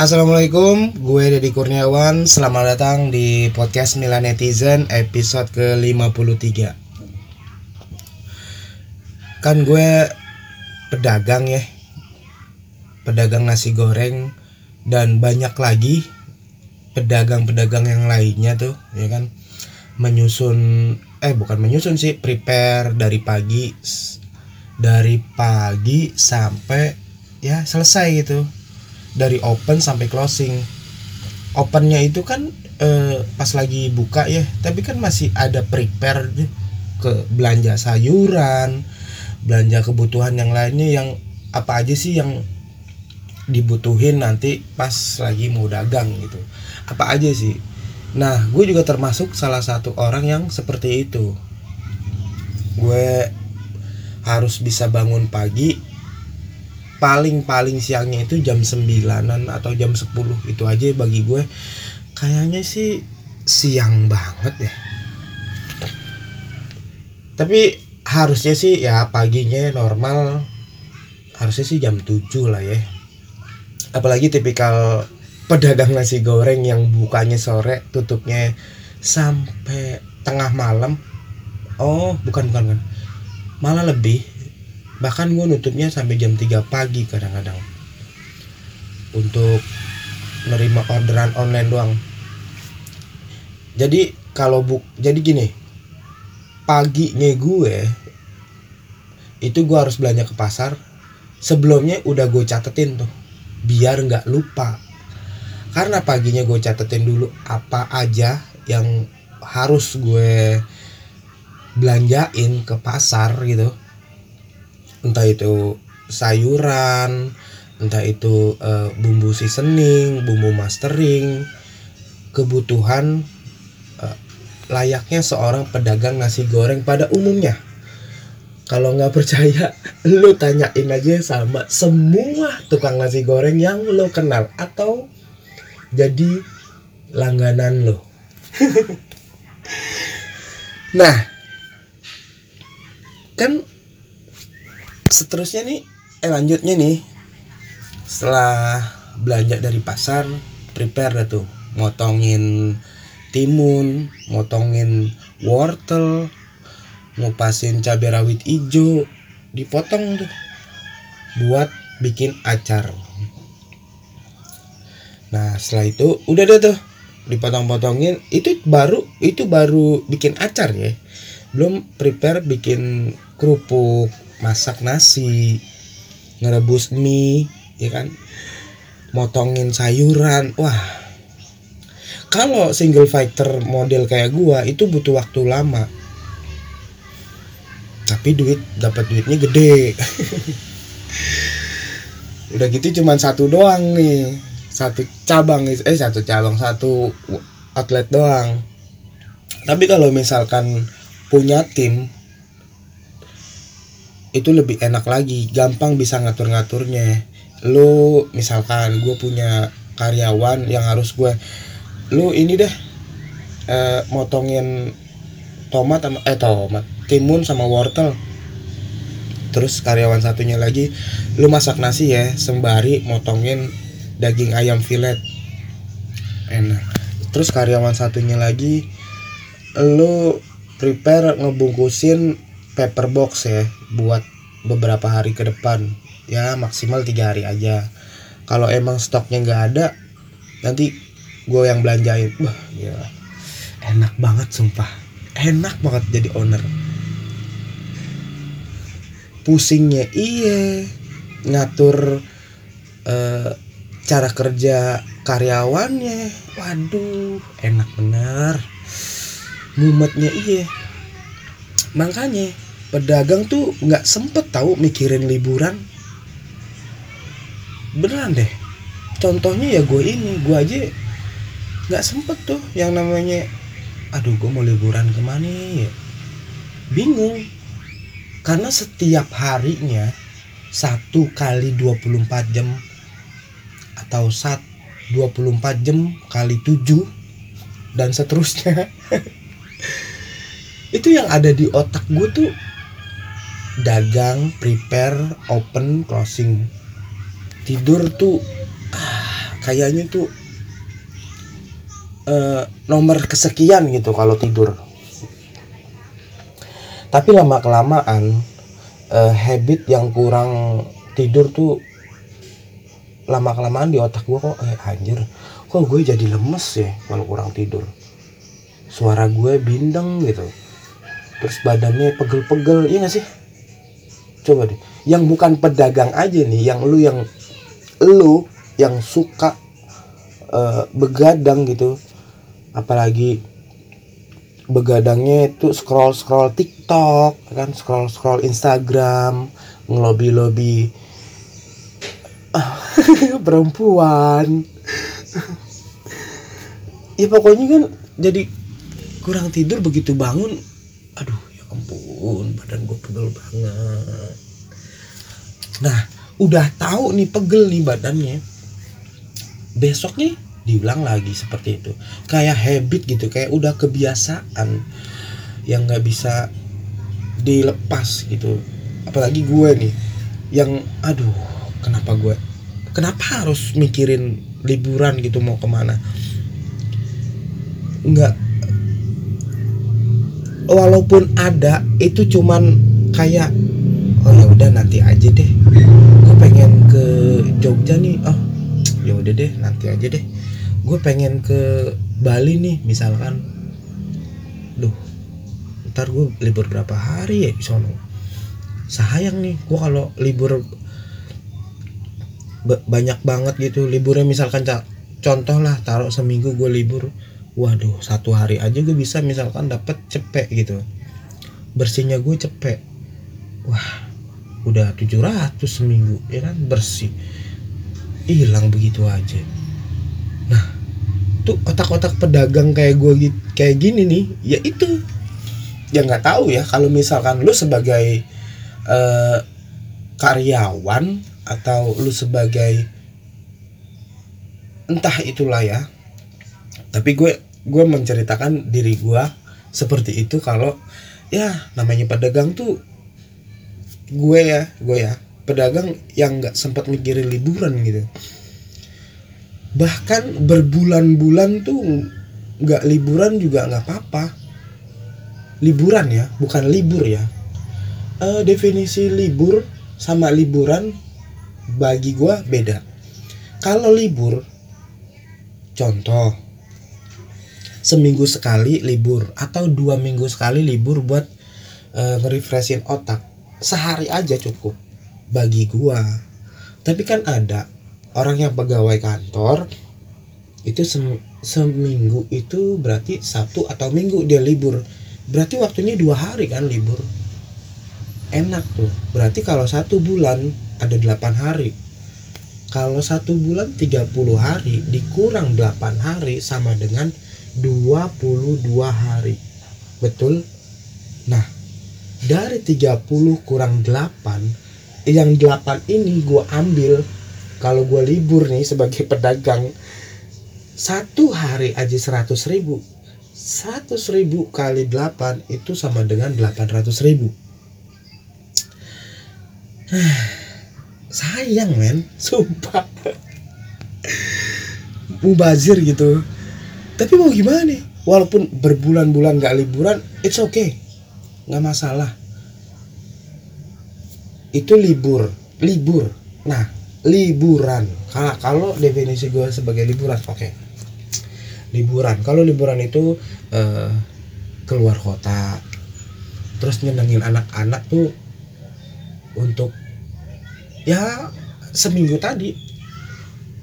Assalamualaikum, gue Deddy Kurniawan. Selamat datang di podcast Milan Netizen episode ke-53 Kan gue pedagang ya. Pedagang nasi goreng Dan banyak lagi pedagang-pedagang yang lainnya tuh ya kan? Menyusun, eh bukan menyusun sih Prepare dari pagi Dari pagi sampai ya selesai gitu dari open sampai closing. Opennya itu kan eh, pas lagi buka ya tapi kan masih ada prepare ke belanja sayuran belanja kebutuhan yang lainnya yang apa aja sih yang dibutuhin nanti pas lagi mau dagang gitu. Apa aja sih. Nah gue juga termasuk salah satu orang yang seperti itu. Gue harus bisa bangun pagi paling-paling siangnya itu jam 9an atau jam 10 itu aja bagi gue. Kayaknya sih siang banget ya. Tapi harusnya sih ya paginya normal. Harusnya sih jam 7 lah ya. Apalagi tipikal pedagang nasi goreng yang bukanya sore tutupnya sampai tengah malam. Oh bukan bukan, bukan. malah lebih bahkan gue nutupnya sampai jam 3 pagi kadang-kadang. Untuk menerima orderan online doang. Jadi kalau bu jadi gini paginya gue itu gue harus belanja ke pasar sebelumnya udah gue catetin tuh biar nggak lupa. Karena paginya gue catetin dulu apa aja yang harus gue belanjain ke pasar gitu entah itu sayuran entah itu uh, bumbu seasoning bumbu mastering kebutuhan uh, layaknya seorang pedagang nasi goreng pada umumnya. Kalau nggak percaya lo tanyain aja sama semua tukang nasi goreng yang lo kenal atau jadi langganan lo nah kan seterusnya nih eh lanjutnya nih. Setelah belanja dari pasar prepare dah tuh. Motongin timun motongin wortel ngupasin cabai rawit hijau dipotong tuh. Buat bikin acar. Nah setelah itu udah deh tuh dipotong-potongin. Itu baru itu baru bikin acar ya. Belum prepare bikin kerupuk masak nasi ngerebus mie ya kan? Motongin sayuran wah. Kalau single fighter model kayak gua itu butuh waktu lama. Tapi duit dapat duitnya gede. Udah gitu cuman satu doang nih. Satu cabang eh satu cabang satu outlet doang. Tapi kalau misalkan punya tim itu lebih enak lagi gampang bisa ngatur-ngaturnya. Lu misalkan gue punya karyawan yang harus gue lu ini deh eh, motongin tomat sama eh tomat timun sama wortel. Terus karyawan satunya lagi lu masak nasi ya sembari motongin daging ayam filet enak. Terus karyawan satunya lagi lu prepare ngebungkusin paper box ya buat beberapa hari ke depan. Ya maksimal tiga hari aja. Kalau emang stoknya nggak ada nanti gue yang belanjain. Wah gila. Enak banget sumpah. Enak banget jadi owner. Pusingnya iya. Ngatur uh, cara kerja karyawannya. Waduh enak bener. Mumetnya iya. Makanya pedagang tuh nggak sempet tahu mikirin liburan. Beneran deh. Contohnya ya gue ini gue aja nggak sempet tuh yang namanya aduh gue mau liburan ke mana ya? Bingung. Karena setiap harinya satu kali 24 jam atau sat 24 jam kali 7 dan seterusnya. Itu yang ada di otak gue tuh dagang prepare open closing. Tidur tuh ah, kayaknya tuh uh, nomor kesekian gitu kalau tidur. Tapi lama kelamaan uh, habit yang kurang tidur tuh lama kelamaan di otak gue kok eh anjir kok gue jadi lemes ya kalau kurang tidur? Suara gue bindeng gitu. Terus badannya pegel-pegel iya gak sih coba deh. Yang bukan pedagang aja nih yang lu yang lu yang suka uh, begadang gitu. Apalagi begadangnya itu scroll scroll TikTok kan? Scroll scroll Instagram ngelobi lobi perempuan. Ya pokoknya kan jadi kurang tidur begitu bangun aduh ampun badan gue pegel banget. Nah udah tahu nih pegel nih badannya. Besoknya diulang lagi seperti itu. Kayak habit gitu kayak udah kebiasaan yang nggak bisa dilepas gitu. Apalagi gue nih yang aduh kenapa gue kenapa harus mikirin liburan gitu mau ke mana? Nggak walaupun ada itu cuman kayak oh ya udah nanti aja deh. Gue pengen ke Jogja nih. Oh ya udah deh nanti aja deh. Gue pengen ke Bali nih misalkan. Duh ntar gue libur berapa hari ya di sono? Sayang nih gue kalau libur banyak banget gitu liburnya. Misalkan contoh lah taruh seminggu gue libur waduh satu hari aja gue bisa misalkan dapat cepet gitu. Bersihnya gue cepet wah udah 700 seminggu ya kan? Bersih. Hilang begitu aja. Tuh otak-otak pedagang kayak gue kayak gini nih ya itu. Ya nggak tahu ya kalau misalkan lu sebagai uh, karyawan atau lu sebagai entah itulah ya tapi gue gue menceritakan diri gue seperti itu kalau ya namanya pedagang tuh gue ya gue ya. Pedagang yang nggak sempat mikirin liburan gitu. Bahkan berbulan-bulan tuh nggak liburan juga nggak apa-apa. Liburan ya bukan libur ya. Uh, definisi libur sama liburan bagi gue beda. Kalau libur contoh seminggu sekali libur atau dua minggu sekali libur buat uh, nge-refreshin otak. Sehari aja cukup bagi gua. Tapi kan ada orang yang pegawai kantor itu sem seminggu itu berarti Sabtu atau Minggu dia libur. Berarti waktunya dua hari kan libur. Enak tuh. Berarti kalau satu bulan ada delapan hari. Kalau satu bulan 30 hari dikurang 8 hari sama dengan 22 hari. Betul? Nah dari 30 kurang 8 yang 8 ini gue ambil kalau gue libur nih sebagai pedagang satu hari aja seratus ribu. seratus ribu kali delapan itu sama dengan delapan ratus ribu. Sayang men. Sumpah. Mubazir gitu tapi mau gimana walaupun berbulan-bulan gak liburan it's okay. Nggak masalah. Itu libur. Libur. Nah liburan. Kalau kalau definisi gue sebagai liburan oke. Okay. liburan. Kalau liburan itu uh, keluar kota terus nyenengin anak-anak tuh untuk ya seminggu tadi.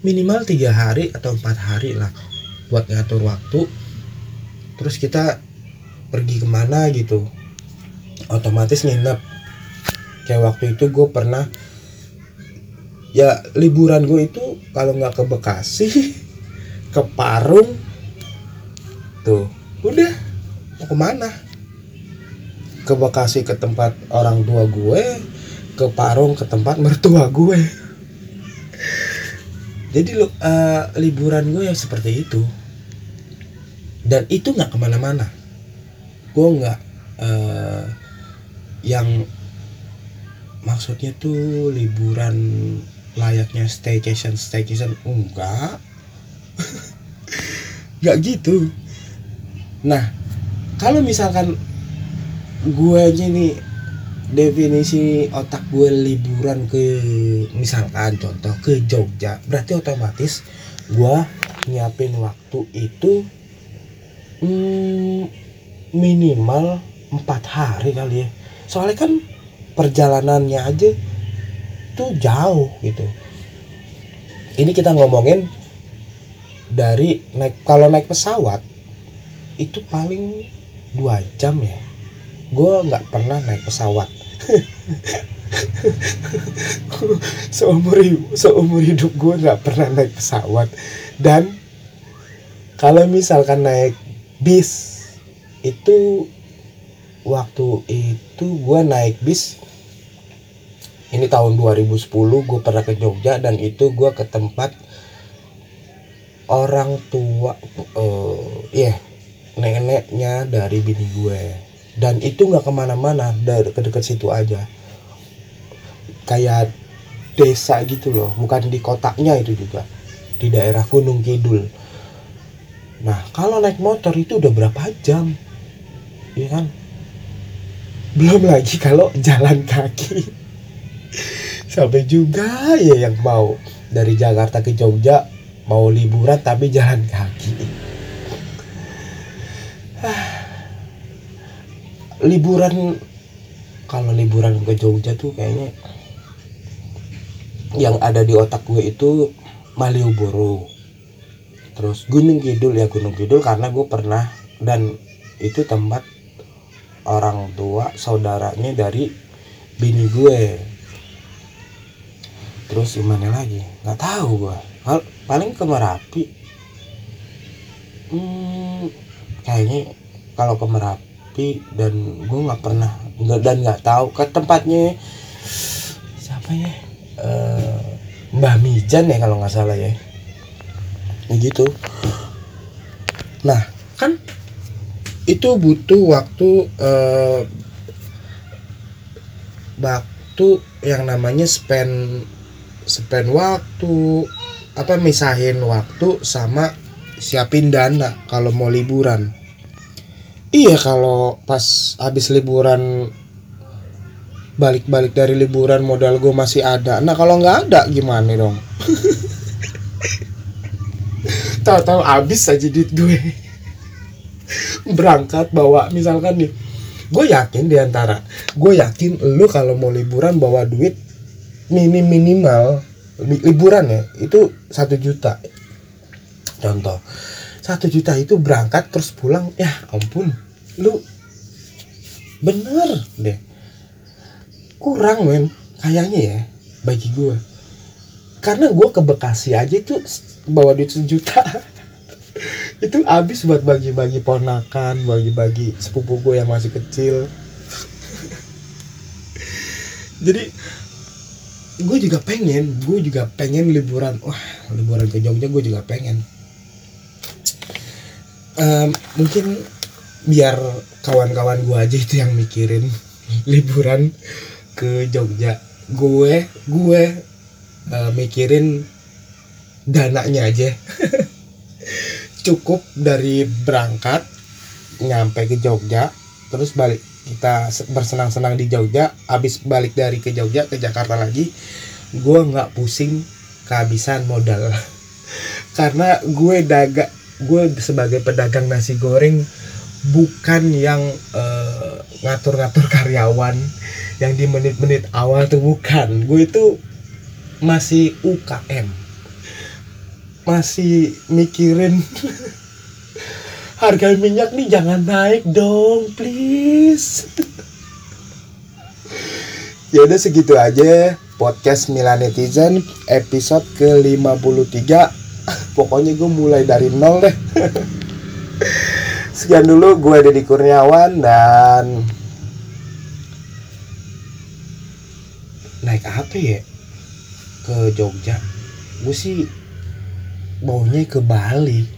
Minimal tiga hari atau empat hari lah buat ngatur waktu terus kita pergi ke mana gitu. Otomatis nginep. Kayak waktu itu gue pernah ya liburan gue itu kalau nggak ke Bekasi ke Parung tuh udah mau ke mana? Ke Bekasi ke tempat orang tua gue ke Parung ke tempat mertua gue jadi lo uh, liburan gue yang seperti itu. Dan itu nggak ke mana-mana. Gue nggak uh, yang maksudnya tuh liburan layaknya staycation staycation enggak. Nggak gitu. Nah kalau misalkan gue aja nih definisi otak gue liburan ke misalkan contoh ke Jogja berarti otomatis gue nyiapin waktu itu hmm, minimal empat hari kali ya. Soalnya kan perjalanannya aja tuh jauh gitu. Ini kita ngomongin dari naik kalau naik pesawat itu paling dua jam ya. Gue nggak pernah naik pesawat seumur seumur hidup gue nggak pernah naik pesawat. Dan kalau misalkan naik bis itu waktu itu gue naik bis ini tahun 2010 gue pernah ke Jogja dan itu gue ke tempat orang tua uh, ya yeah, neneknya dari bini gue dan itu nggak ke mana-mana dari ke dekat situ aja. Kayak desa gitu loh bukan di kotanya itu juga. Di daerah Gunung Kidul. Nah kalau naik motor itu udah berapa jam? Ya kan? Belum lagi kalau jalan kaki. Sampai juga ya yang mau dari Jakarta ke Jogja mau liburan tapi jalan kaki liburan. Kalau liburan ke Jogja tuh kayaknya yang ada di otak gue itu Malioboro. Terus Gunung Kidul ya Gunung Kidul karena gue pernah dan itu tempat orang tua saudaranya dari bini gue. Terus gimana lagi? Nggak tahu gue. Paling ke Merapi. Hmm, kayaknya kalau ke Merapi dan gue nggak pernah nggak dan nggak tahu ke tempatnya. Siapa ya? Uh, Mbah Mijan ya kalau nggak salah ya. Ya gitu. Nah kan? itu butuh waktu uh, waktu yang namanya spend spend waktu. Apa misahin waktu sama siapin dana kalau mau liburan iya kalau pas habis liburan balik-balik dari liburan modal gue masih ada. Nah kalau nggak ada gimana dong? Tahu-tahu habis aja duit gue. Berangkat bawa misalkan nih gue yakin di antara gue yakin lu kalau mau liburan bawa duit minim minimal liburan ya itu satu juta. Contoh satu juta itu berangkat terus pulang. Ya ampun lu bener deh. Kurang men. Kayaknya ya bagi gue karena gue ke Bekasi aja itu bawa duit sejuta. Itu habis buat bagi-bagi ponakan bagi-bagi sepupu gue yang masih kecil. Jadi gue juga pengen gue juga pengen liburan. Wah liburan ke Jogja gue juga pengen mungkin biar kawan-kawan gue aja itu yang mikirin liburan ke Jogja. Gue gue uh, mikirin dananya aja. Cukup dari berangkat nyampe ke Jogja terus balik. Kita bersenang-senang di Jogja habis balik dari ke Jogja ke Jakarta lagi gue nggak pusing kehabisan modal. Karena gue daga gue sebagai pedagang nasi goreng bukan yang uh, ngatur-ngatur karyawan yang di menit-menit awal tuh bukan. Gue itu masih UKM masih mikirin harga minyak nih jangan naik dong please. Ya udah segitu aja podcast Milan Netizen episode ke 53 pokoknya gue mulai dari nol deh. Sekian dulu gue Deddy Kurniawan dan naik apa ya? Ke Jogja. Gue sih maunya ke Bali